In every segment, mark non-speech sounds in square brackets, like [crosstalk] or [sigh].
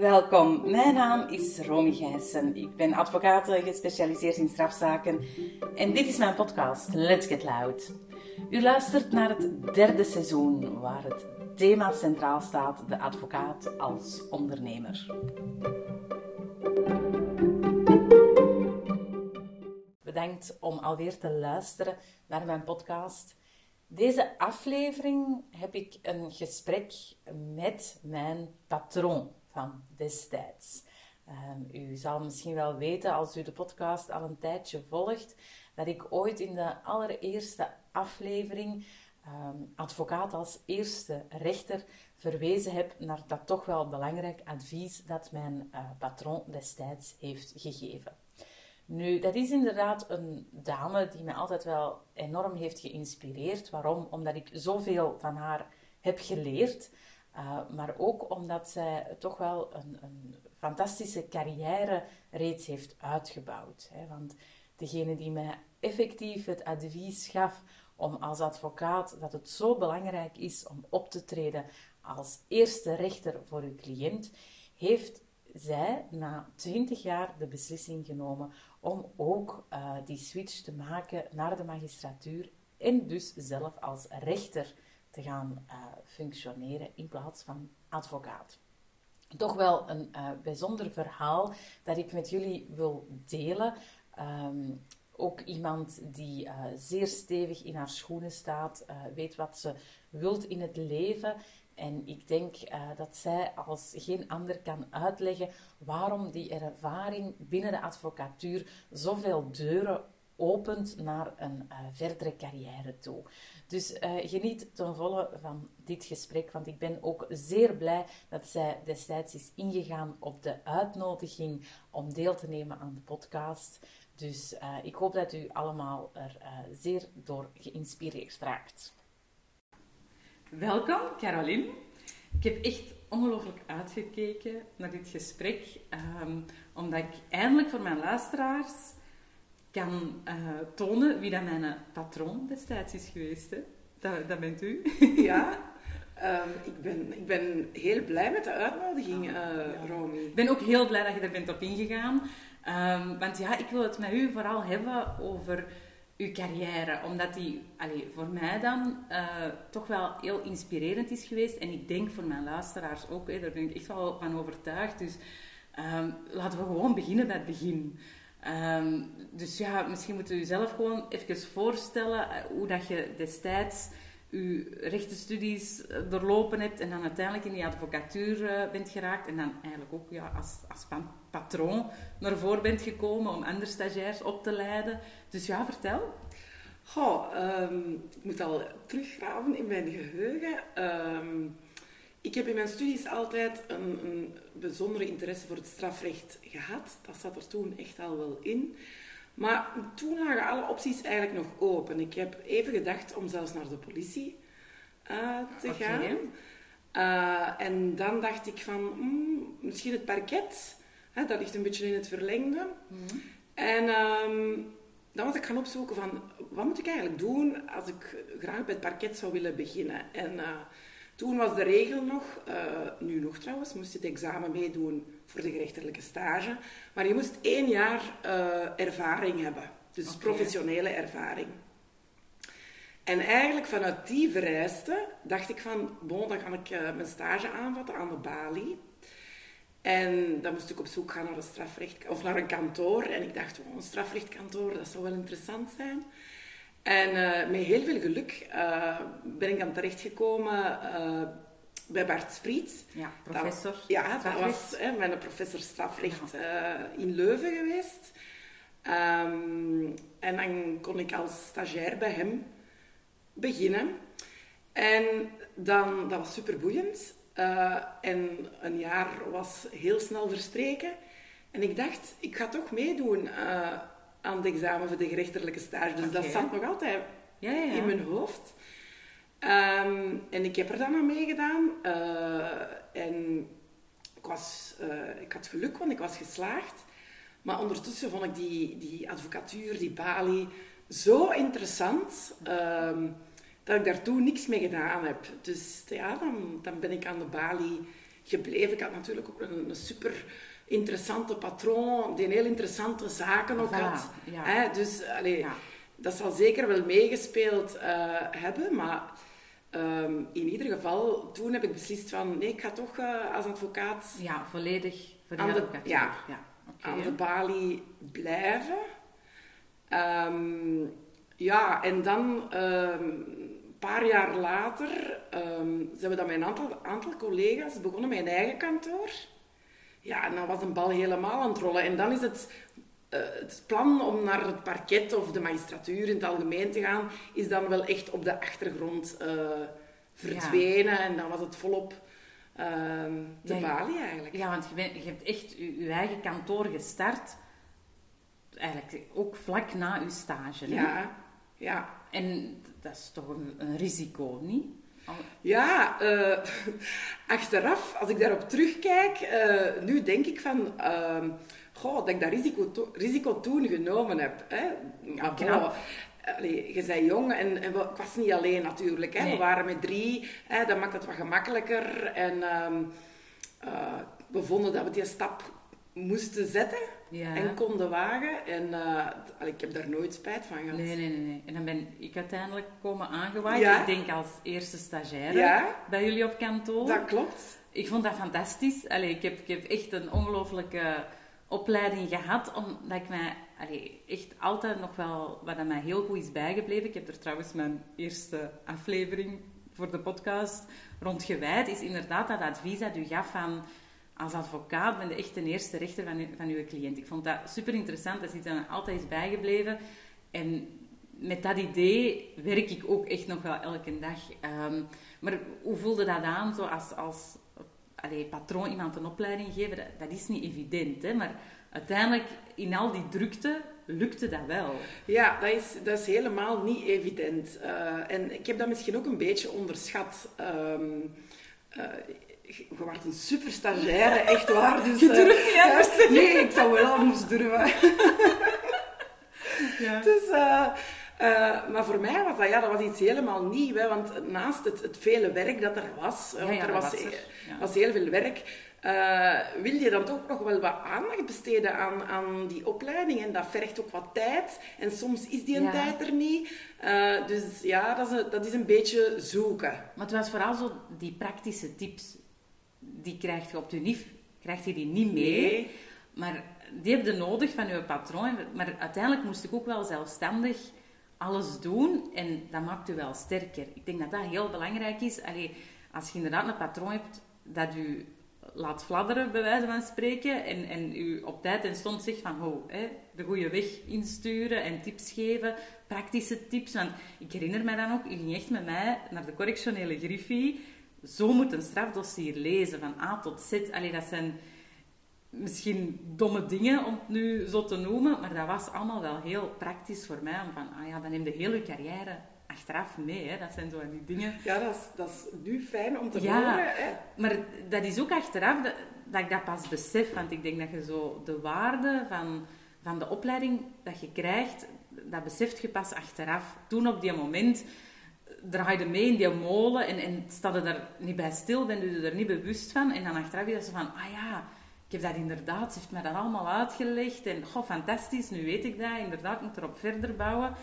Welkom, mijn naam is Romy Gijssen. Ik ben advocaat gespecialiseerd in strafzaken en dit is mijn podcast Let's Get Loud. U luistert naar het derde seizoen waar het thema centraal staat, de advocaat als ondernemer. Bedankt om alweer te luisteren naar mijn podcast. Deze aflevering heb ik een gesprek met mijn patroon van destijds. Um, u zal misschien wel weten, als u de podcast al een tijdje volgt, dat ik ooit in de allereerste aflevering um, advocaat als eerste rechter verwezen heb naar dat toch wel belangrijk advies dat mijn uh, patroon destijds heeft gegeven. Nu, dat is inderdaad een dame die mij altijd wel enorm heeft geïnspireerd. Waarom? Omdat ik zoveel van haar heb geleerd. Uh, maar ook omdat zij toch wel een, een, fantastische carrière reeds heeft uitgebouwd. Hè. Want degene die mij effectief het advies gaf om als advocaat dat het zo belangrijk is om op te treden als eerste rechter voor uw cliënt, heeft zij na 20 jaar de beslissing genomen om ook uh, die switch te maken naar de magistratuur en dus zelf als rechter te gaan uh, functioneren in plaats van advocaat. Toch wel een uh, bijzonder verhaal dat ik met jullie wil delen. Um, ook iemand die uh, zeer stevig in haar schoenen staat, weet wat ze wilt in het leven. En ik denk dat zij als geen ander kan uitleggen waarom die ervaring binnen de advocatuur zoveel deuren opent naar een uh, verdere carrière toe. Dus uh, geniet ten volle van dit gesprek, want ik ben ook zeer blij dat zij destijds is ingegaan op de uitnodiging om deel te nemen aan de podcast. Dus uh, ik hoop dat u allemaal er zeer door geïnspireerd raakt. Welkom, Caroline. Ik heb echt ongelooflijk uitgekeken naar dit gesprek, um, omdat ik eindelijk voor mijn luisteraars kan uh, tonen wie dat mijn patroon destijds is geweest. Hè? Dat, dat bent u. [laughs] ja, um, ik, ben, ik ben heel blij met de uitnodiging, uh, Romy. Ik ben ook heel blij dat je er bent op ingegaan. Um, want ja, ik wil het met u vooral hebben over uw carrière. Omdat die allez, voor mij dan uh, toch wel heel inspirerend is geweest. En ik denk voor mijn luisteraars ook. Hè, daar ben ik echt wel van overtuigd. Dus um, laten we gewoon beginnen bij het begin. Um, dus ja, misschien moet u zelf gewoon even voorstellen uh, hoe dat je destijds uw rechtenstudies uh, doorlopen hebt en dan uiteindelijk in die advocatuur uh, bent geraakt en dan eigenlijk ook ja, als, als patroon naar voren bent gekomen om andere stagiairs op te leiden. Dus ja, vertel. Goh, um, ik moet al teruggraven in mijn geheugen. Um, ik heb in mijn studies altijd een, een, bijzondere interesse voor het strafrecht gehad. Dat zat er toen echt al wel in. Maar toen lagen alle opties eigenlijk nog open. Ik heb even gedacht om zelfs naar de politie uh, te okay. gaan. Uh, en dan dacht ik van, mm, misschien het parket. Hè, dat ligt een beetje in het verlengde. Mm. En um, dan was ik gaan opzoeken van, wat moet ik eigenlijk doen als ik graag bij het parket zou willen beginnen. En... Uh, toen was de regel nog, uh, nu nog trouwens, moest je het examen meedoen voor de gerechtelijke stage. Maar je moest één jaar uh, ervaring hebben. Dus okay. professionele ervaring. En eigenlijk vanuit die vereiste dacht ik van, bon, dan ga ik uh, mijn stage aanvatten aan de balie. En dan moest ik op zoek gaan naar een strafrecht, of naar een kantoor. En ik dacht, oh, een strafrechtkantoor, dat zou wel interessant zijn. En uh, met heel veel geluk uh, ben ik dan terechtgekomen uh, bij Bart Spriet. Ja, professor. Dat, ja, dat was hè, mijn professor strafrecht in Leuven geweest. Um, en dan kon ik als stagiair bij hem beginnen. En dan, dat was super boeiend. en een jaar was heel snel verstreken. En ik dacht, ik ga toch meedoen aan het examen voor de gerechtelijke stage. Dus okay. dat zat nog altijd ja, ja, ja. in mijn hoofd. Um, en ik heb er dan aan meegedaan. Uh, en ik, was, uh, ik had geluk, want ik was geslaagd. Maar ondertussen vond ik die, die advocatuur, die balie, zo interessant... Um, dat ik daartoe niks mee gedaan heb. Dus ja, dan, dan ben ik aan de balie gebleven. Ik had natuurlijk ook een, een super interessante patroon, die heel interessante zaken ook Voilà, had. ja. Hè, dus allee, Ja. dat zal zeker wel meegespeeld eh, hebben, maar ehm, in ieder geval, toen heb ik beslist van nee, ik ga toch eh, als advocaat Ja, volledig voor de- advocatuur. ja. ja. aan de balie blijven. Ehm, ja, en dan ehm, een paar jaar later ehm, zijn we dan met een aantal, aantal collega's begonnen met een eigen kantoor. Ja, en dan was een bal helemaal aan het rollen. En dan is het, eh, het plan om naar het parket of de magistratuur in het algemeen te gaan, is dan wel echt op de achtergrond eh, verdwenen. En dan was het volop ehm de Ja, balie eigenlijk. Ja, want je, bent, je hebt echt je, je eigen kantoor gestart. Eigenlijk ook vlak na je stage. hè? ja. ja. En dat is toch een, een risico, niet? Ja, eh, [laughs] achteraf, als ik daarop terugkijk, eh, nu denk ik van, ehm, goh, dat ik dat risico, to- risico toen genomen heb. Hè. Maar allee, je bent jong en, en we- ik was niet alleen natuurlijk. Hè. Nee. We waren met drie, hè, dat maakt het wat gemakkelijker. En ehm, eh, we vonden dat we die stap moesten zetten Ja. en konden wagen. En eh, ik heb daar nooit spijt van gehad. Nee, nee, nee, nee. En dan ben ik uiteindelijk komen aangewaaid. Ja. Ik denk als eerste stagiaire Ja. bij jullie op kantoor. Dat klopt. Ik vond dat fantastisch. Allee, ik, heb, ik heb echt een ongelooflijke opleiding gehad, omdat ik mij allee, echt altijd nog wel, wat aan mij heel goed is bijgebleven, ik heb er trouwens mijn eerste aflevering voor de podcast rond gewijd, is inderdaad dat advies dat u gaf van als advocaat ben je echt de eerste rechter van, van uw cliënt. Ik vond dat super interessant, dat is iets dat altijd is bijgebleven. En met dat idee werk ik ook echt nog wel elke dag. Ehm, maar hoe voelde dat aan, zo als, als patroon iemand een opleiding geven? Dat, dat is niet evident, hè? maar uiteindelijk in al die drukte lukte dat wel. Ja, dat is, dat is helemaal niet evident. Eh, en ik heb dat misschien ook een beetje onderschat. Ehm eh, je wordt een super stagiaire, [laughs] echt waar. Dus, Je eh, durft niet anders Nee, ik zou wel anders durven. [laughs] Ja. Dus, eh, eh, maar voor mij was dat, ja, dat was iets helemaal nieuw. Hè, want naast het, het vele werk dat er was, Ja, want ja, er was, was er, ja. was heel veel werk, wil je dan toch nog wel wat aandacht besteden aan, aan die opleiding. En dat vergt ook wat tijd. En soms is die een tijd er niet. Dus ja, dat is, een, dat is een beetje zoeken. Maar het was vooral zo die praktische tips, die krijg je op je NIF, krijg je die niet mee. Nee. Maar die heb je nodig van je patroon. Maar uiteindelijk moest ik ook wel zelfstandig alles doen. En dat maakt u wel sterker. Ik denk dat dat heel belangrijk is. Allee, als je inderdaad een patroon hebt dat u laat fladderen, bij wijze van spreken. En, en u op tijd en stond zegt van, ho, hè, de goede weg insturen en tips geven. Praktische tips. Want ik herinner me dan ook, u ging echt met mij naar de correctionele griffie. Zo moet een strafdossier lezen, van A tot Z. Allee, dat zijn misschien domme dingen om het nu zo te noemen, maar dat was allemaal wel heel praktisch voor mij. Om van, ah ja, dan neem je heel je carrière achteraf mee. Hè. Dat zijn zo die dingen. Ja, dat is, dat is nu fijn om te Ja. horen. Hè? Maar dat is ook achteraf dat, dat ik dat pas besef. Want ik denk dat je zo de waarde van, van de opleiding dat je krijgt, dat beseft je pas achteraf. Toen op die moment draaide mee in die molen en, en sta je daar niet bij stil, ben je er niet bewust van. En dan achteraf is dat zo van, ah ja, ik heb dat inderdaad, ze heeft mij dat allemaal uitgelegd. En goh, fantastisch, nu weet ik dat. Inderdaad, ik moet erop verder bouwen.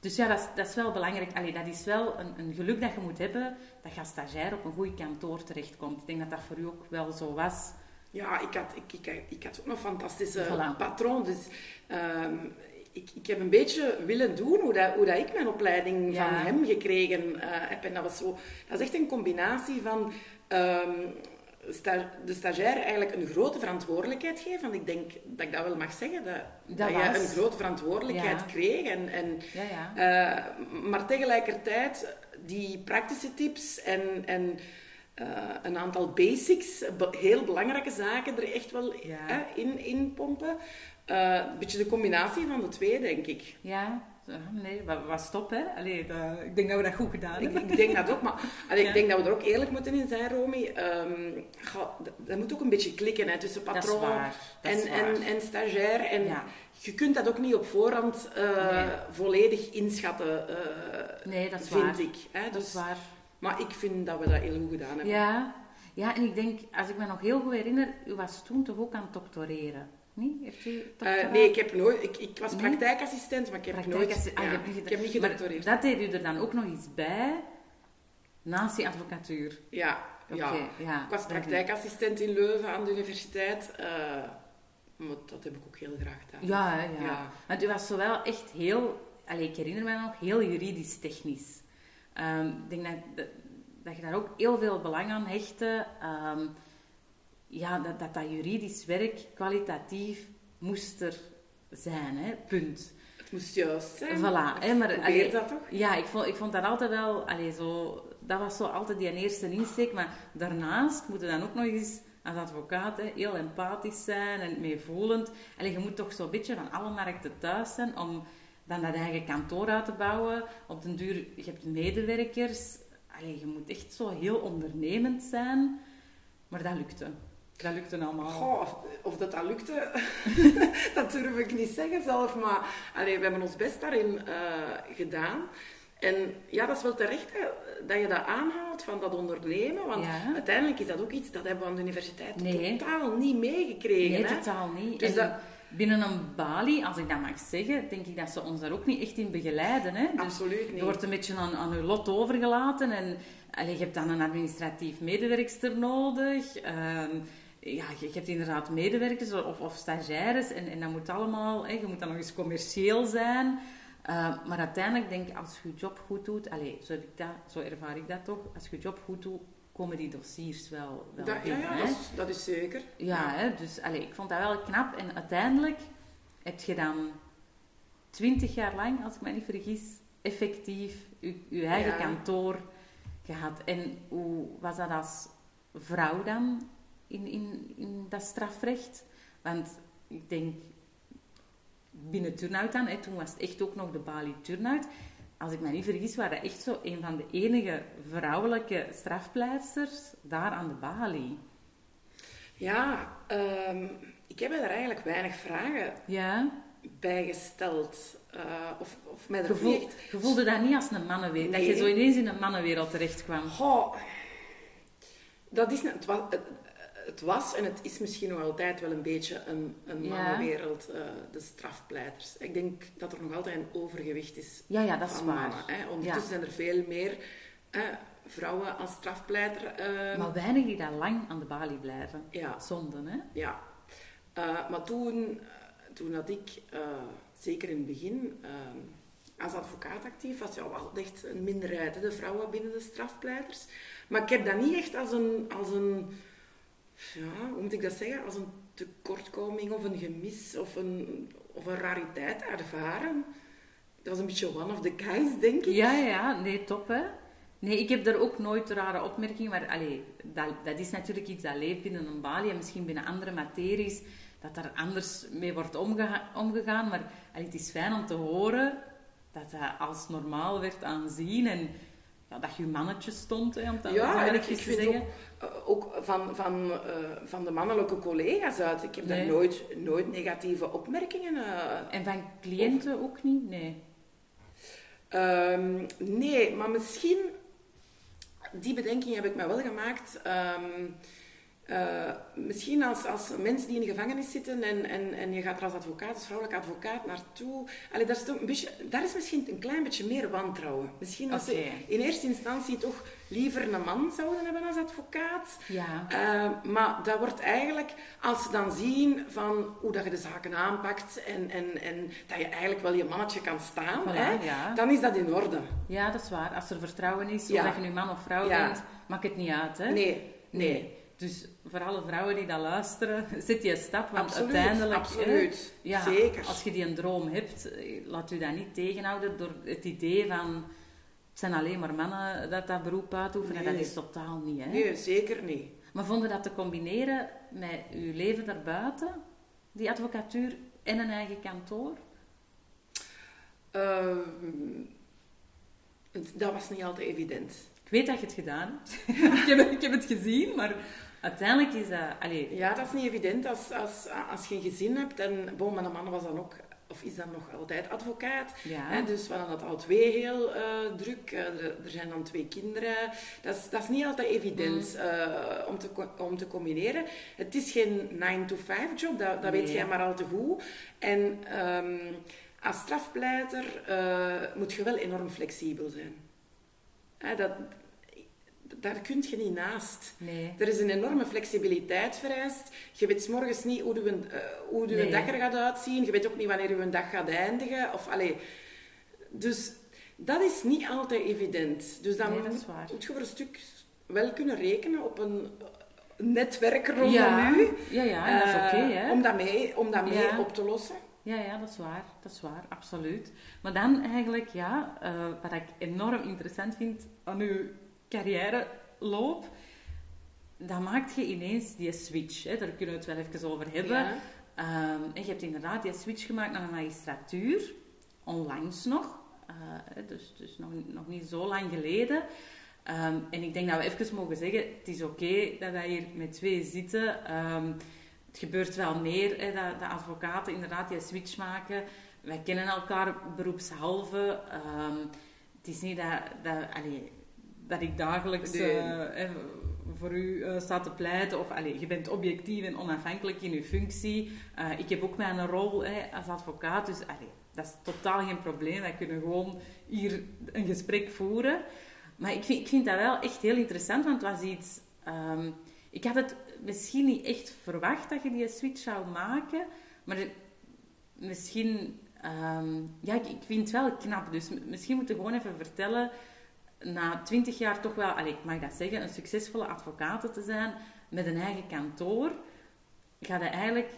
Dus ja, dat is, dat is wel belangrijk. Allee, dat is wel een, een geluk dat je moet hebben, dat je als stagiair op een goed kantoor terechtkomt. Ik denk dat dat voor u ook wel zo was. Ja, ik had, ik, ik, ik had ook een fantastische Voilà. patroon. Dus ehm, ik, ik heb een beetje willen doen hoe, dat, hoe dat ik mijn opleiding Ja. van hem gekregen eh, heb. En dat, was zo, dat is echt een combinatie van ehm, sta- de stagiair eigenlijk een grote verantwoordelijkheid geven. Want ik denk dat ik dat wel mag zeggen, dat, Dat dat, je een grote verantwoordelijkheid Ja. kreeg. En, en, Ja, eh, maar tegelijkertijd die praktische tips en, en eh, een aantal basics, be- heel belangrijke zaken er echt wel Ja. in, in pompen. Eh, een beetje de combinatie van de twee, denk ik. Ja, nee, wat, stop, hè. Allee, dat- ik denk dat we dat goed gedaan hebben. ik denk dat ook, maar allee, Ja. ik denk dat we er ook eerlijk moeten in zijn, Romy. Ga- dat, dat moet ook een beetje klikken hè, tussen patroon en, en, en stagiair. En Ja. je kunt dat ook niet op voorhand eh, Nee. volledig inschatten, eh, Nee, dat is vind waar. ik. Hè? Dat Dus, is waar. Maar ik vind dat we dat heel goed gedaan hebben. Ja. Ja, en ik denk, als ik me nog heel goed herinner, u was toen toch ook aan het doctoreren? Nee? Heeft u doctoraat? nee, ik, heb nooit, ik, ik was Nee? praktijkassistent, maar ik heb nooit... Ah, ja, hebt niet ik heb niet gedoctoreerd. dat deed u er dan ook nog iets bij, naast die advocatuur? Ja, ja. Ik was praktijkassistent in Leuven aan de universiteit. eh, maar dat heb ik ook heel graag gedaan. Ja, ja. Ja. Want u was zowel echt heel, allee, ik herinner me nog, heel juridisch-technisch. Ehm, ik denk dat, dat, dat je daar ook heel veel belang aan hechtte. Ehm, ja, dat, dat dat juridisch werk kwalitatief moest er zijn, hè? punt. Het moest juist zijn. Voilà, hè, maar, allee, dat toch? Ja, ik vond, ik vond dat altijd wel, allee, zo, dat was zo altijd die eerste insteek. Maar daarnaast moet je dan ook nog eens als advocaat hè, heel empathisch zijn en meevoelend. Allee, je moet toch zo'n beetje van alle markten thuis zijn om dan dat eigen kantoor uit te bouwen. Op den duur, je hebt medewerkers. Allee, je moet echt zo heel ondernemend zijn. Maar dat lukte. Dat lukte allemaal. Goh, of, of dat dat lukte, [laughs] dat durf ik niet zeggen zelf. Maar allee, we hebben ons best daarin eh, gedaan. En ja, dat is wel terecht hè, dat je dat aanhaalt van dat ondernemen. Want Ja. uiteindelijk is dat ook iets, dat hebben we aan de universiteit Nee. totaal niet meegekregen. Nee, hè. totaal niet. Dus En dat- binnen een balie, als ik dat mag zeggen, denk ik dat ze ons daar ook niet echt in begeleiden. Hè? Dus Absoluut niet. je wordt een beetje aan, aan je lot overgelaten en allee, je hebt dan een administratief medewerkster nodig. Ehm, ja, je, hebt inderdaad medewerkers of, of stagiaires en, en dat moet allemaal, hè, je moet dan nog eens commercieel zijn. Uh, maar uiteindelijk denk ik, als je je job goed doet, allez, zo, heb ik dat, zo ervaar ik dat toch, als je je job goed doet, komen die dossiers wel, wel Dat, ja, binnen, ja hè. dat, is, dat is zeker. Ja, Hè, dus allez, ik vond dat wel knap. En uiteindelijk heb je dan twintig jaar lang, als ik me niet vergis, effectief je, je eigen Ja. kantoor gehad. En hoe was dat als vrouw dan in, in, in dat strafrecht? Want ik denk, binnen Turnhout dan, hè, toen was het echt ook nog de Bali Turnhout. Als ik me niet vergis, waren dat echt zo een van de enige vrouwelijke strafpleisters daar aan de Bali. Ja, ehm, ik heb er eigenlijk weinig vragen Ja, bij gesteld. Eh, of, of mij er je, voelde dat niet als een mannenwereld. Dat je Nee. zo ineens in een mannenwereld terecht kwam. Goh, dat is, het, was, het, was en het is misschien nog altijd wel een beetje een, een mannenwereld, eh, de strafpleiters. Ik denk dat er nog altijd een overgewicht is Ja, ja, dat is van waar. mannen. Hè. Ondertussen zijn er veel meer hè, vrouwen als strafpleiter. eh, Maar weinig die daar lang aan de balie blijven. ja, Zonde, hè? ja. Eh, maar toen, toen had ik, eh, zeker in het begin, eh, als advocaat actief, was ja wel echt een minderheid, hè, de vrouwen binnen de strafpleiters. Maar ik heb dat niet echt als een, als een ja, hoe moet ik dat zeggen, als een tekortkoming of een gemis of een, of een rariteit ervaren. Dat was een beetje one of the guys, denk ik. Ja, ja, nee, top, hè? Nee, ik heb daar ook nooit rare opmerkingen, maar allee, dat, dat is natuurlijk iets dat leeft binnen een balie en misschien binnen andere materies, dat daar anders mee wordt omgega- omgegaan. Maar allee, het is fijn om te horen dat dat als normaal werd aanzien en ja, dat je je mannetje stond, hè, om het Ja, en ik, ik vind zeggen. ook, eh, ook van, van, eh, van de mannelijke collega's uit. Ik heb Nee. daar nooit, nooit negatieve opmerkingen. eh, En van cliënten ook niet? Nee. Ehm, nee, maar misschien, die bedenking heb ik me wel gemaakt. Ehm, eh, misschien als, als mensen die in de gevangenis zitten en, en, en je gaat er als advocaat, als vrouwelijk advocaat naartoe. Allee, daar, is een beetje, daar is misschien een klein beetje meer wantrouwen. Misschien als Oké. ze in eerste instantie toch liever een man zouden hebben als advocaat. Ja. Eh, maar dat wordt eigenlijk, als ze dan zien van hoe dat je de zaken aanpakt en, en, en dat je eigenlijk wel je mannetje kan staan, Voilà, hè, ja. dan is dat in orde. ja, dat is waar. Als er vertrouwen is, Ja. of dat je nu man of vrouw bent, maakt het niet uit, hè? Nee, nee. Dus voor alle vrouwen die dat luisteren, zet die stap. Want Absoluut, uiteindelijk, absoluut. hè, ja, Zeker. als je die een droom hebt, eh, laat u dat niet tegenhouden door het idee van het zijn alleen maar mannen dat dat beroep uitoefenen. Nee. Dat is totaal niet. Hè? Nee, zeker niet. Maar vonden dat te combineren met uw leven daarbuiten, die advocatuur en een eigen kantoor? Ehm, dat was niet altijd evident. Weet dat je het gedaan hebt. [laughs] ik, heb, ik heb het gezien, maar uiteindelijk is dat... Allee, Ja, dat is niet evident als, als, als je een gezin hebt. En bon, mijn man was dan ook of is dan nog altijd advocaat. Ja. Hè, dus we hadden het al twee heel eh, druk. Eh, er, er zijn dan twee kinderen. Dat is, dat is niet altijd evident Mm. eh, om, te, om te combineren. Het is geen 9-to-5 job, dat, dat weet jij maar al te goed. En ehm, als strafpleiter moet je wel enorm flexibel zijn. Hè, dat, daar kun je niet naast. Nee. Er is een enorme flexibiliteit vereist. Je weet 's morgens niet hoe je, eh, hoe je Nee. dag er gaat uitzien. Je weet ook niet wanneer je dag gaat eindigen. Of, allee, dus dat is niet altijd evident. Dus dan Nee, moet, moet je voor een stuk wel kunnen rekenen op een netwerk rondom ja. u. Ja, ja, en dat is oké, eh? Om dat mee, om dat mee Ja. op te lossen. Ja, ja, dat is waar. Dat is waar, absoluut. Maar dan eigenlijk, ja, eh, wat ik enorm interessant vind aan uw carrièreloop, dan maakt je ineens die switch. Hè? Daar kunnen we het wel even over hebben. Ja. Ehm, en je hebt inderdaad die switch gemaakt naar de magistratuur, onlangs nog, eh, dus, dus nog, nog niet zo lang geleden. Ehm, en ik denk dat we even mogen zeggen, het is oké dat wij hier met twee zitten. Ehm, het gebeurt wel meer, hè, dat, dat advocaten inderdaad die switch maken. Wij kennen elkaar beroepshalve. Het is niet dat, dat, allee, dat ik dagelijks Nee. eh, hè, voor u eh, sta te pleiten. Of allee, je bent objectief en onafhankelijk in uw functie. Eh, ik heb ook mijn rol als advocaat. Dus allee, dat is totaal geen probleem. Wij kunnen gewoon hier een gesprek voeren. Maar ik vind, ik vind dat wel echt heel interessant, want het was iets... ehm, ik had het misschien niet echt verwacht dat je die switch zou maken, maar misschien... ehm, ja, ik, ik vind het wel knap, dus misschien moet je gewoon even vertellen... Na twintig jaar toch wel, allez, ik mag dat zeggen, een succesvolle advocaat te zijn, met een eigen kantoor, ga je eigenlijk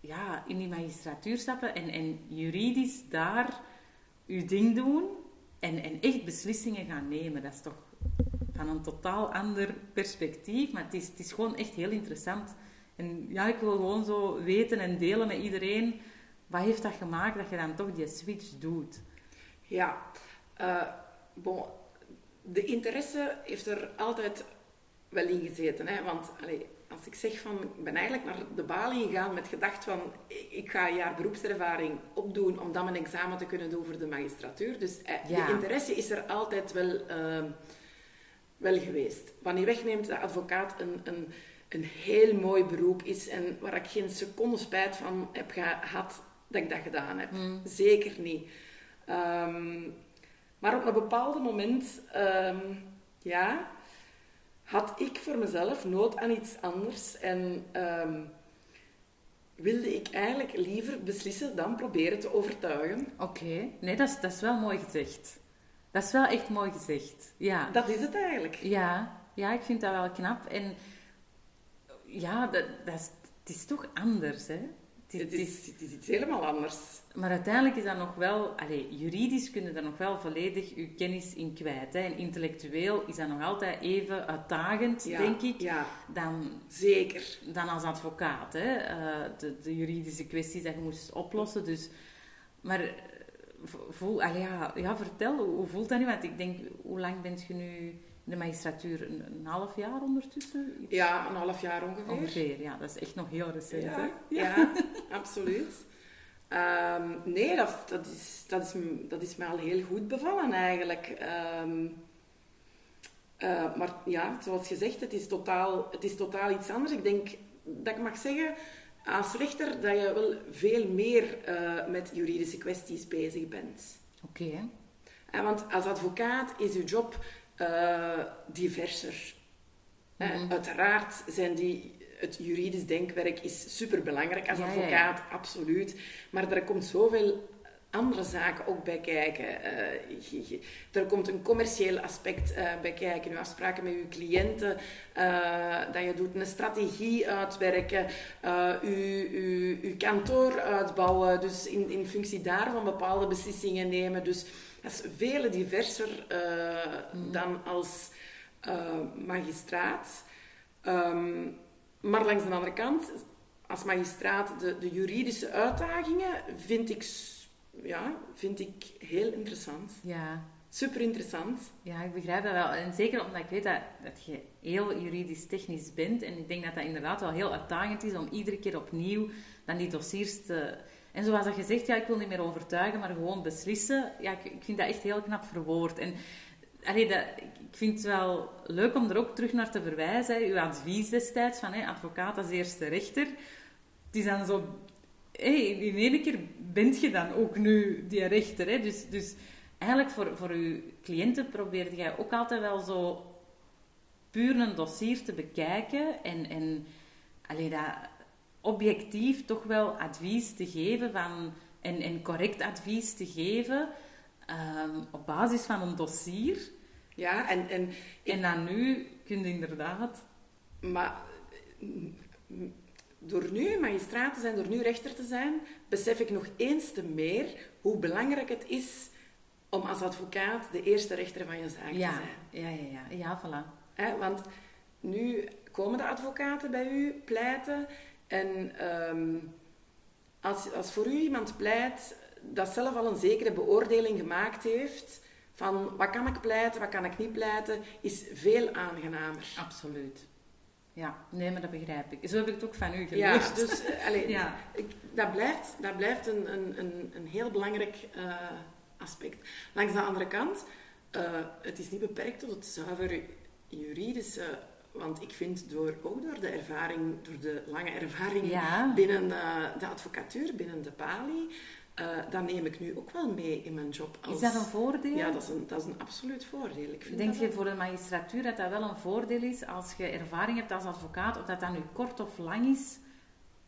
ja, in die magistratuur stappen en, en juridisch daar je ding doen en, en echt beslissingen gaan nemen. Dat is toch van een totaal ander perspectief, maar het is, het is gewoon echt heel interessant. En ja, ik wil gewoon zo weten en delen met iedereen, wat heeft dat gemaakt dat je dan toch die switch doet? Ja, eh, bon, de interesse heeft er altijd wel in gezeten. Hè? Want allee, als ik zeg van, ik ben eigenlijk naar de balie gegaan met gedacht van, ik ga een jaar beroepservaring opdoen om dan mijn examen te kunnen doen voor de magistratuur. Dus eh, Ja. de interesse is er altijd wel, ehm, wel geweest. Wat niet wegneemt dat advocaat een, een, een heel mooi beroep is en waar ik geen seconde spijt van heb gehad dat ik dat gedaan heb. Zeker niet. Ehm, maar op een bepaald moment, ehm, ja, had ik voor mezelf nood aan iets anders en ehm, wilde ik eigenlijk liever beslissen dan proberen te overtuigen. Oké, nee, dat is, dat is wel mooi gezegd. Dat is wel echt mooi gezegd, ja. Dat is het eigenlijk. Ja, ja, ik vind dat wel knap. En ja, dat, dat is, het is toch anders, hè? Het is, Het is- is, het is iets helemaal anders. maar uiteindelijk is dat nog wel... Allee, juridisch kun je daar nog wel volledig je kennis in kwijt. Hè? En intellectueel is dat nog altijd even uitdagend, Ja, denk ik, Ja, dan, zeker. dan als advocaat. Hè? Eh, de, de juridische kwesties die je moest oplossen. Dus, maar eh, vo- voel, allee, ja, ja, vertel, hoe, hoe voelt dat nu? Want ik denk, hoe lang bent je nu de magistratuur? Een, een half jaar ondertussen? Iets? Ja, een half jaar ongeveer. Ongeveer, ja. Dat is echt nog heel recent, Ja, hè? ja, [laughs] absoluut. Ehm, nee, dat, dat, is, dat, is, dat is me al heel goed bevallen eigenlijk. Ehm, eh, maar ja, zoals gezegd, het is, totaal, het is totaal iets anders. Ik denk dat ik mag zeggen, als rechter, dat je wel veel meer eh, met juridische kwesties bezig bent. Oké, hè. Want als advocaat is je job eh, diverser. Mhm. uiteraard zijn die, het juridisch denkwerk is superbelangrijk als Ja, ja, ja. advocaat, absoluut. Maar er komt zoveel andere zaken ook bij kijken. Eh, je- je- er komt een commercieel aspect eh, bij kijken. Je afspraken met je cliënten, dat je doet een strategie uitwerken, je kantoor uitbouwen, dus in, in functie daarvan bepaalde beslissingen nemen. Dus dat is veel diverser eh, dan als eh, magistraat. Ehm, maar langs de andere kant, als magistraat, de, de juridische uitdagingen vind ik, ja, vind ik heel interessant. Ja. Super interessant. ja, ik begrijp dat wel. En zeker omdat ik weet dat, dat je heel juridisch technisch bent. En ik denk dat dat inderdaad wel heel uitdagend is om iedere keer opnieuw dan die dossiers te, En zoals dat je zegt, ja, ik wil niet meer overtuigen, maar gewoon beslissen. Ja, ik, ik vind dat echt heel knap verwoord. En allee, dat, ik vind het wel leuk om er ook terug naar te verwijzen. Uw advies destijds van hè, advocaat als eerste rechter. Het is dan zo... Hey, in één keer bent je dan ook nu die rechter. Hè. Dus, dus eigenlijk voor, voor uw cliënten probeerde jij ook altijd wel zo puur een dossier te bekijken en, en allee, dat objectief toch wel advies te geven van, en, en correct advies te geven ehm, op basis van een dossier. Ja, en... En, en dan nu kun je inderdaad... Maar door nu magistraat te zijn, door nu rechter te zijn, besef ik nog eens te meer hoe belangrijk het is om als advocaat de eerste rechter van je zaak ja, te zijn. Ja, ja, ja. Ja, voilà. Want nu komen de advocaten bij u pleiten en ehm, als, als voor u iemand pleit dat zelf al een zekere beoordeling gemaakt heeft van wat kan ik pleiten, wat kan ik niet pleiten, is veel aangenamer. Absoluut. Ja, nee, maar dat begrijp ik. Zo heb ik het ook van u geleerd. Ja, dus allez, [laughs] ja. Ik, dat blijft, dat blijft een, een, een, een heel belangrijk uh, aspect. Langs de andere kant, uh, het is niet beperkt tot het zuiver juridische. Want ik vind door, ook door de ervaring, door de lange ervaring ja. binnen uh, de advocatuur, binnen de pali, uh, dat neem ik nu ook wel mee in mijn job. Als... Is dat een voordeel? Ja, dat is een, dat is een absoluut voordeel. Ik vind Denk je voor de magistratuur dat dat wel een voordeel is als je ervaring hebt als advocaat, of dat dat nu kort of lang is?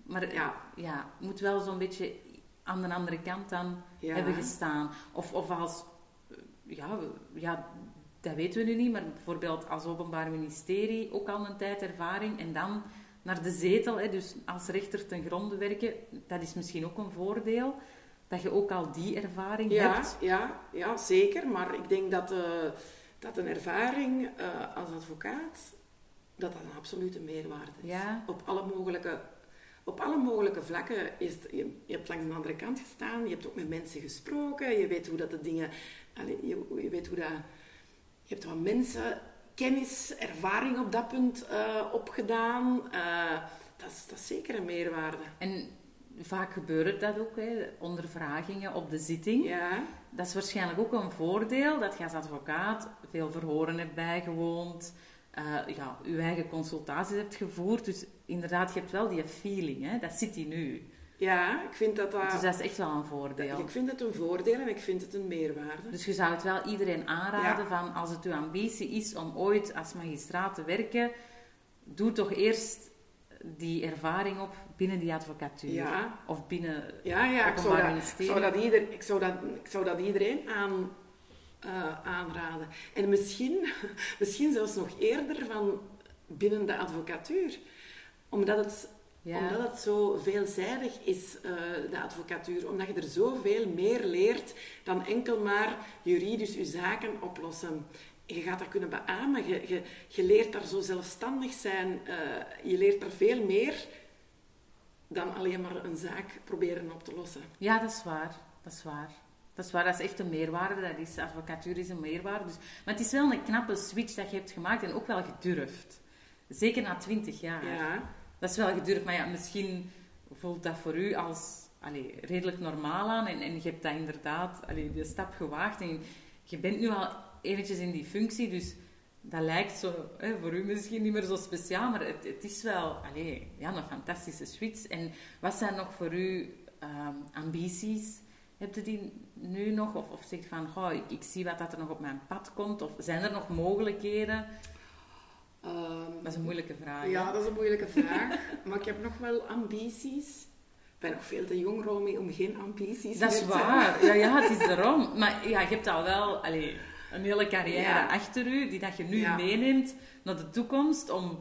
Maar ja, ja moet wel zo'n beetje aan de andere kant dan ja. hebben gestaan. Of, of als, ja, ja, dat weten we nu niet, maar bijvoorbeeld als openbaar ministerie ook al een tijd ervaring en dan naar de zetel, hè, dus als rechter ten gronde werken, dat is misschien ook een voordeel. Dat je ook al die ervaring ja, hebt. Ja, ja, zeker. Maar ik denk dat, uh, dat een ervaring uh, als advocaat, dat dat een absolute meerwaarde is. Ja. Op alle mogelijke op alle mogelijke vlakken is het, je, je, hebt langs de andere kant gestaan, je hebt ook met mensen gesproken, je weet hoe dat de dingen, allez, je, je, weet hoe dat, je hebt wat mensen kennis, ervaring op dat punt uh, opgedaan. Uh, dat, is, dat is zeker een meerwaarde. En vaak gebeurt dat ook, hè, ondervragingen op de zitting. Ja. Dat is waarschijnlijk ook een voordeel dat je als advocaat veel verhoren hebt bijgewoond. Uh, ja, je eigen consultaties hebt gevoerd. Dus inderdaad, je hebt wel die feeling, hè? dat zit hier nu. Ja, ik vind dat dat... Dus dat is echt wel een voordeel. Ik vind het een voordeel en ik vind het een meerwaarde. Dus je zou het wel iedereen aanraden ja. van, als het uw ambitie is om ooit als magistraat te werken, doe toch eerst die ervaring op binnen die advocatuur. Ja. Of binnen ja, ja, het ik zou, dat. Ik zou, dat ieder, ik, zou dat, ik zou dat iedereen aan, uh, aanraden. En misschien, [laughs] misschien zelfs nog eerder van binnen de advocatuur. Omdat het, ja. omdat het zo veelzijdig is, uh, de advocatuur. Omdat je er zoveel meer leert dan enkel maar juridisch je zaken oplossen. Je gaat dat kunnen beamen. Je, je, je leert daar zo zelfstandig zijn. Uh, je leert daar veel meer dan alleen maar een zaak proberen op te lossen. Ja, dat is waar. Dat is waar. Dat is waar, dat is echt een meerwaarde. Dat is, advocatuur is een meerwaarde. Dus, maar het is wel een knappe switch dat je hebt gemaakt en ook wel gedurfd. Zeker na twintig jaar. Ja. Dat is wel gedurfd, maar ja, misschien voelt dat voor u als redelijk normaal aan. En, en je hebt dat inderdaad, allee, de stap gewaagd. En je bent nu al eventjes in die functie, dus dat lijkt zo, hè, voor u misschien niet meer zo speciaal, maar het, het is wel allee, ja, een fantastische switch. En wat zijn nog voor u um, ambities? Heb je die nu nog? Of, of zeg je van, goh, ik, ik, zie wat dat er nog op mijn pad komt? Of zijn er nog mogelijkheden? Um, dat is een moeilijke vraag. Ja, hè? dat is een moeilijke vraag. [laughs] maar ik heb nog wel ambities. Ik ben nog veel te jong, Romy, om geen ambities Dat is te waar. Ja, ja, het is [laughs] erom. Maar ja, je hebt al wel allee, een hele carrière Ja. achter u, die dat je nu Ja. meeneemt naar de toekomst, om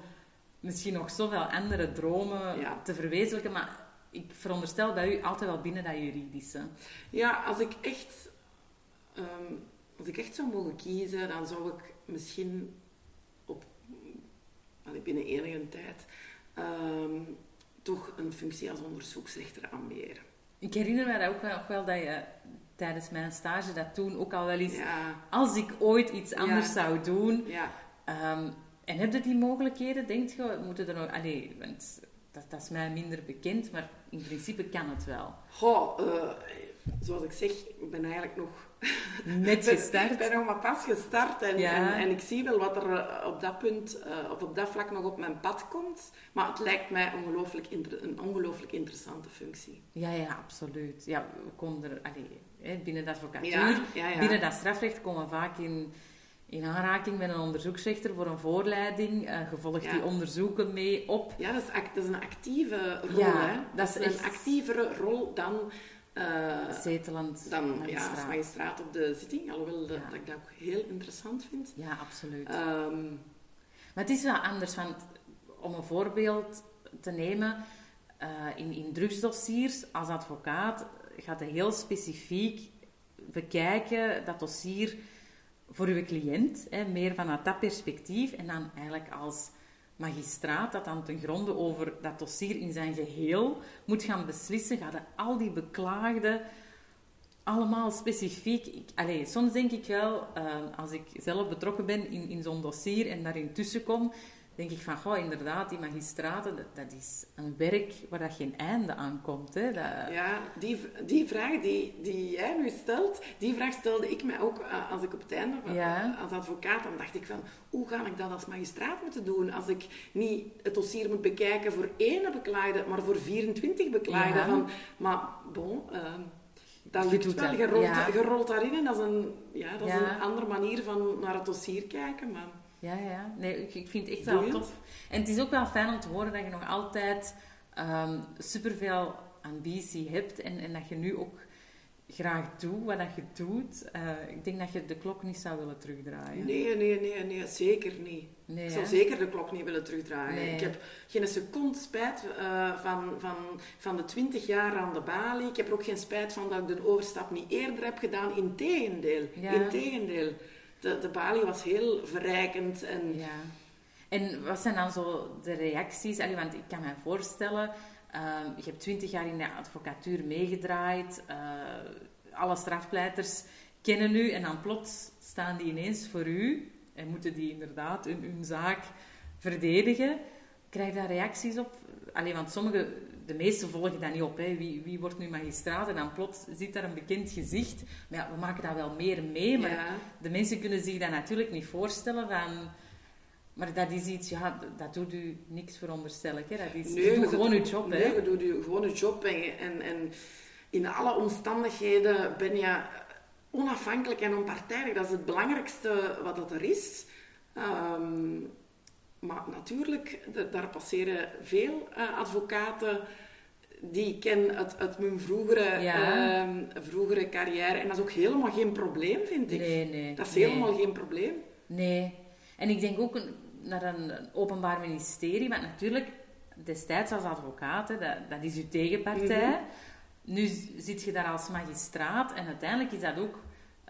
misschien nog zoveel andere dromen Ja. te verwezenlijken. Maar ik veronderstel bij u altijd wel binnen dat juridische. Ja, als ik echt, ehm, als ik echt zou mogen kiezen, dan zou ik misschien binnen enige tijd ehm, toch een functie als onderzoeksrechter ambiëren. Ik herinner me dat ook wel, nog wel dat je tijdens mijn stage dat toen ook al wel eens... Ja, Als ik ooit iets anders Ja. zou doen... ja. ehm, en heb je die mogelijkheden? Denk je, we moeten er nog... Allee, want dat, dat is mij minder bekend, maar in principe kan het wel. Goh, uh, zoals ik zeg, ik ben eigenlijk nog... Net [laughs] gestart. Ik ben nog maar pas gestart en, en, en, ik zie wel wat er eh, op dat punt, uh, of op dat vlak nog op mijn pad komt. Maar het lijkt mij ongelooflijk een ongelooflijk interessante functie. Ja, ja, absoluut. Ja, we komen er... Allee, binnen de advocatuur, binnen dat strafrecht komen we vaak in in aanraking met een onderzoeksrechter voor een voorleiding. Uh, gevolgd die onderzoeken mee op. Ja, dat is, dat is een actieve rol. Ja, hè? Dat, is een actievere rol dan... Uh, Zetelend dan magistraat. Ja, magistraat op de zitting. Alhoewel dat, dat ik dat ook heel interessant vind. Ja, absoluut. Um, maar het is wel anders, want om een voorbeeld te nemen... Uh, in, in drugsdossiers, als advocaat, gaat hij heel specifiek bekijken dat dossier voor uw cliënt, hè, meer vanuit dat perspectief. En dan eigenlijk als magistraat dat dan ten gronde over dat dossier in zijn geheel moet gaan beslissen, gaan al die beklaagden allemaal specifiek... Allez, soms denk ik wel, uh, als ik zelf betrokken ben in, in zo'n dossier en daarin tussenkom, denk ik van, goh, inderdaad, die magistraten, dat, dat, is een werk waar dat geen einde aan komt. Hè? Dat... Ja, die, die vraag die, die jij nu stelt, die vraag stelde ik mij ook eh, als ik op het einde, ja. als advocaat, dan dacht ik van, hoe ga ik dat als magistraat moeten doen als ik niet het dossier moet bekijken voor één beklaagde, maar voor 24 beklaagden? Ja. Van, maar bon... Uh, dat lukt wel. Je rolt, ja. je rolt daarin en dat is, een, ja, dat is een andere manier van naar het dossier kijken. Maar... Ja, ja. Nee, ik, vind het echt wel tof. En het is ook wel fijn om te horen dat je nog altijd um, superveel ambitie hebt en, en dat je nu ook graag doet wat dat je doet. Uh, ik denk dat je de klok niet zou willen terugdraaien. Nee, nee, nee, nee zeker niet. Nee, ik zou zeker de klok niet willen terugdraaien. Nee. Ik heb geen seconde spijt uh, van, van, van de twintig jaar aan de balie. Ik heb er ook geen spijt van dat ik de overstap niet eerder heb gedaan. Integendeel. Ja. Integendeel de, de balie was heel verrijkend. En... Ja. En wat zijn dan zo de reacties? Allee, want ik kan me voorstellen, uh, je hebt twintig jaar in de advocatuur meegedraaid, uh, alle strafpleiters kennen u en dan plots staan die ineens voor u en moeten die inderdaad hun, hun zaak verdedigen. Krijg je daar reacties op? Alleen, want sommige de meesten volgen dat niet op. Hè. Wie, wie wordt nu magistraat? En dan plots zit daar een bekend gezicht. Maar ja, we maken dat wel meer mee. Maar de mensen kunnen zich dat natuurlijk niet voorstellen. Van, maar dat is iets, ja, dat doet u niks veronderstel ik. Hè. Dat is, nee, je doet gewoon uw job. Nee, hè. je doet gewoon uw job. En, en, en in alle omstandigheden ben je onafhankelijk en onpartijdig. Dat is het belangrijkste wat er is. Ehm, maar natuurlijk, daar passeren veel uh, advocaten die ik ken uit, uit mijn vroegere, ja. uh, vroegere carrière. En dat is ook helemaal geen probleem, vind ik. Nee, nee. Dat is helemaal geen probleem. Nee. En ik denk ook naar een, openbaar ministerie, want natuurlijk, destijds als advocaat, dat, dat is uw tegenpartij. Mhm. Nu zit je daar als magistraat en uiteindelijk is dat ook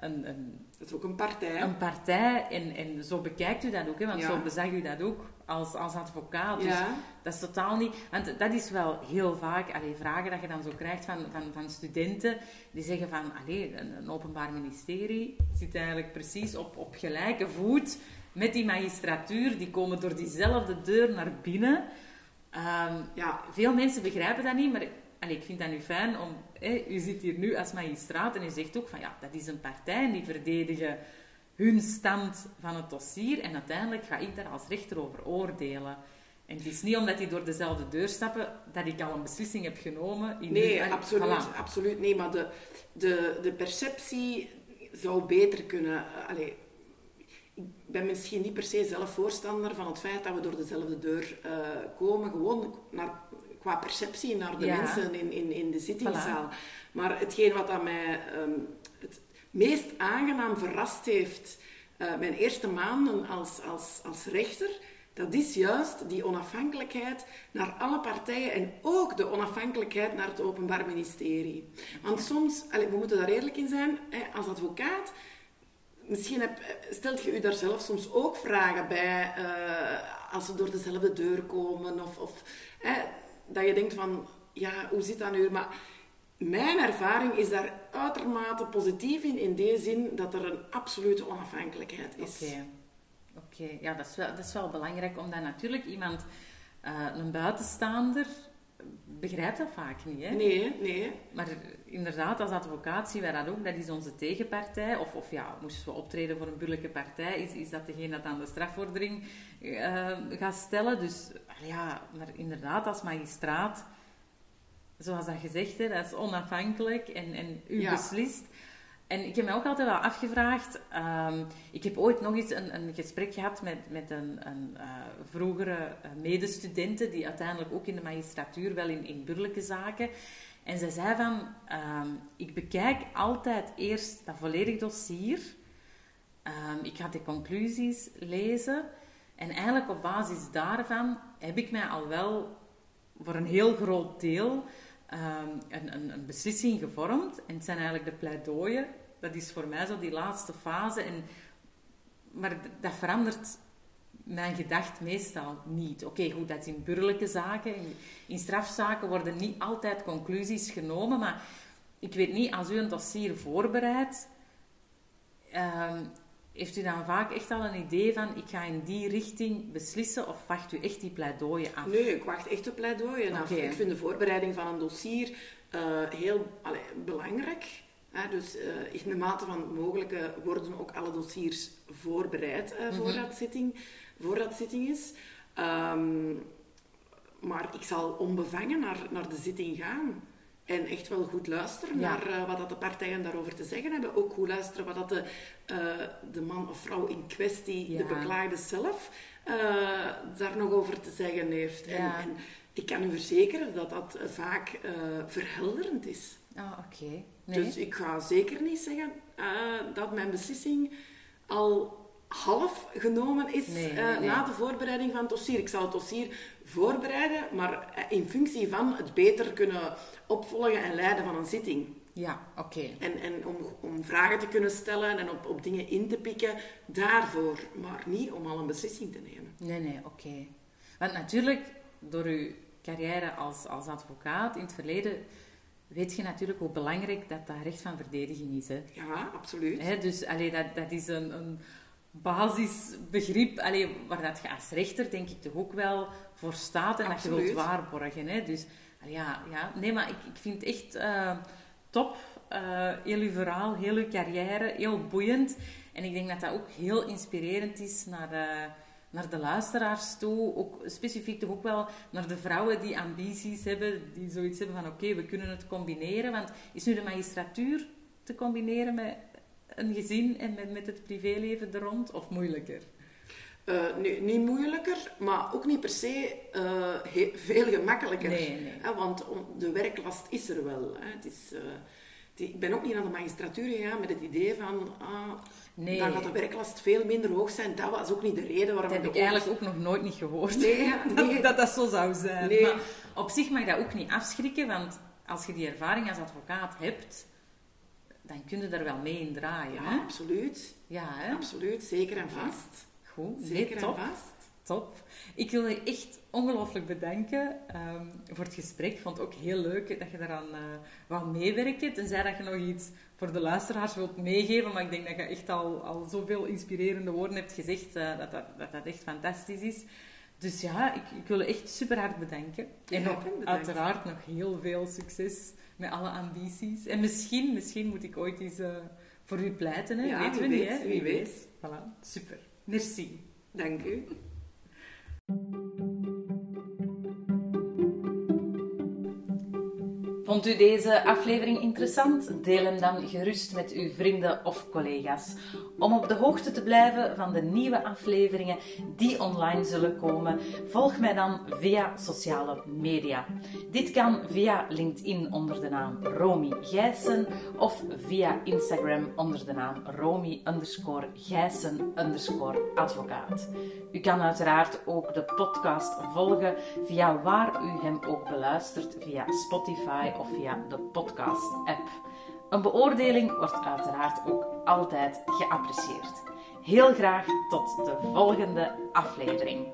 een, een dat is ook een partij. Een partij, en, en zo bekijkt u dat ook, hè, want zo bezag u dat ook als, als advocaat. Dus ja. dat is totaal niet... Want dat is wel heel vaak allee, vragen dat je dan zo krijgt van, van, van studenten, die zeggen van, allee, een, een openbaar ministerie zit eigenlijk precies op, op gelijke voet met die magistratuur, die komen door diezelfde deur naar binnen. Um, ja, veel mensen begrijpen dat niet, maar ik vind dat nu fijn om... U zit hier nu als magistraat en u zegt ook van ja, dat is een partij die verdedigen hun stand van het dossier en uiteindelijk ga ik daar als rechter over oordelen. En het is niet omdat die door dezelfde deur stappen dat ik al een beslissing heb genomen. In nee, absoluut, absoluut niet. Maar de, de, de perceptie zou beter kunnen... Allee, ik ben misschien niet per se zelf voorstander van het feit dat we door dezelfde deur uh, komen. Gewoon naar qua perceptie naar de mensen in, in, in de zittingszaal. Maar hetgeen wat dat mij ehm, het meest aangenaam verrast heeft, uh, mijn eerste maanden als, als, als rechter, dat is juist die onafhankelijkheid naar alle partijen en ook de onafhankelijkheid naar het Openbaar Ministerie. Want soms, allez, we moeten daar eerlijk in zijn, hè, als advocaat, misschien heb, stelt je u daar zelf soms ook vragen bij uh, als ze door dezelfde deur komen of, of hè, dat je denkt van, ja, hoe zit dat nu? Maar mijn ervaring is daar uitermate positief in, in die zin dat er een absolute onafhankelijkheid is. Oké, oké. ja, dat is, wel, dat is wel belangrijk, omdat natuurlijk iemand Uh, een buitenstaander begrijpt dat vaak niet. Hè? Nee, nee. Maar inderdaad, als advocaat zien wij dat ook. Dat is onze tegenpartij. Of, of ja, moesten we optreden voor een burgerlijke partij, is, is dat degene dat aan de strafvordering uh, gaat stellen. Dus ja, maar inderdaad, als magistraat, zoals dat gezegd, hè, dat is onafhankelijk en, en u beslist. En ik heb me ook altijd wel afgevraagd. Um, ik heb ooit nog eens een, een gesprek gehad met, met een, uh, vroegere uh, medestudente, die uiteindelijk ook in de magistratuur, wel in, in burgerlijke zaken. En zij zei van, um, ik bekijk altijd eerst dat volledig dossier. Um, ik ga de conclusies lezen. En eigenlijk op basis daarvan heb ik mij al wel voor een heel groot deel een, een, een, beslissing gevormd. En het zijn eigenlijk de pleidooien dat is voor mij zo die laatste fase. En, maar dat verandert mijn gedacht meestal niet. Oké, goed, dat is in burgerlijke zaken. In, in, strafzaken worden niet altijd conclusies genomen. Maar ik weet niet, als u een dossier voorbereidt, ehm, heeft u dan vaak echt al een idee van ik ga in die richting beslissen of wacht u echt die pleidooien af? Nee, ik wacht echt de pleidooien af. Ik vind de voorbereiding van een dossier uh, heel allee, belangrijk dus uh, in de mate van het mogelijke worden ook alle dossiers voorbereid uh, voor, dat zitting, voor dat zitting is. Um, maar ik zal onbevangen naar, naar de zitting gaan. En echt wel goed luisteren naar uh, wat dat de partijen daarover te zeggen hebben. Ook goed luisteren wat dat de, de man of vrouw in kwestie, de beklaagde zelf, daar nog over te zeggen heeft. En, en, ik kan u verzekeren dat dat vaak verhelderend is. Ah, oké. Dus ik ga zeker niet zeggen uh, dat mijn beslissing al half genomen is uh, na de voorbereiding van het dossier. Ik zal het dossier voorbereiden, maar eh, in functie van het beter kunnen opvolgen en leiden van een zitting. Ja, oké. En, en om, om vragen te kunnen stellen en op, op dingen in te pikken, daarvoor. Maar niet om al een beslissing te nemen. Nee, nee, oké. Want natuurlijk, door uw carrière als, als advocaat in het verleden weet je natuurlijk hoe belangrijk dat dat recht van verdediging is. Hè? Ja, absoluut. Hè, dus allee, dat, dat is een, een basisbegrip allee, waar dat je als rechter denk ik toch ook wel voor staat en dat je wilt waarborgen. Hè? Dus allee, ja, ja, nee, maar ik, ik vind het echt uh, top. Uh, heel uw verhaal, heel uw carrière, heel boeiend. En ik denk dat dat ook heel inspirerend is naar... Uh, naar de luisteraars toe, ook specifiek toch ook wel naar de vrouwen die ambities hebben, die zoiets hebben van oké, we kunnen het combineren. Want is nu de magistratuur te combineren met een gezin en met, met het privéleven er rond, of moeilijker? Uh, nee, niet moeilijker, maar ook niet per se uh, veel gemakkelijker. Nee, nee. want de werklast is er wel. Hè. Het is, uh, ik ben ook niet naar de magistratuur gegaan met het idee van... Ah, Nee. Dan gaat de werklast veel minder hoog zijn. Dat was ook niet de reden waarom... Dat heb ik eigenlijk ook nog nooit niet gehoord. Nee, [laughs] nee. dat, dat zo zou zijn. Nee. Maar op zich mag dat ook niet afschrikken, want als je die ervaring als advocaat hebt, dan kun je er wel mee in draaien. Ja, absoluut. Ja, hè? Absoluut, zeker en vast. Goed, zeker en vast. Top. Ik wil je echt ongelooflijk bedanken um, voor het gesprek. Ik vond het ook heel leuk dat je daaraan uh, wou meewerken. Tenzij dat je nog iets voor de luisteraars wilt meegeven. Maar ik denk dat je echt al, al zoveel inspirerende woorden hebt gezegd. Uh, dat, dat, dat, dat echt fantastisch is. Dus ja, ik, ik wil je echt super hard bedanken. En nog, uiteraard nog heel veel succes met alle ambities. En misschien, misschien moet ik ooit eens uh, voor u pleiten. Hè? Ja, Weten we weet, niet, hè? Wie, wie weet. weet. Voilà, super. Merci. Dank u. Vond u deze aflevering interessant? Deel hem dan gerust met uw vrienden of collega's. Om op de hoogte te blijven van de nieuwe afleveringen die online zullen komen, volg mij dan via sociale media. Dit kan via LinkedIn onder de naam Romy Gijssen of via Instagram onder de naam Romy underscore Gijssen underscore advocaat. U kan uiteraard ook de podcast volgen via waar u hem ook beluistert, via Spotify via de podcast-app. Een beoordeling wordt uiteraard ook altijd geapprecieerd. Heel graag tot de volgende aflevering.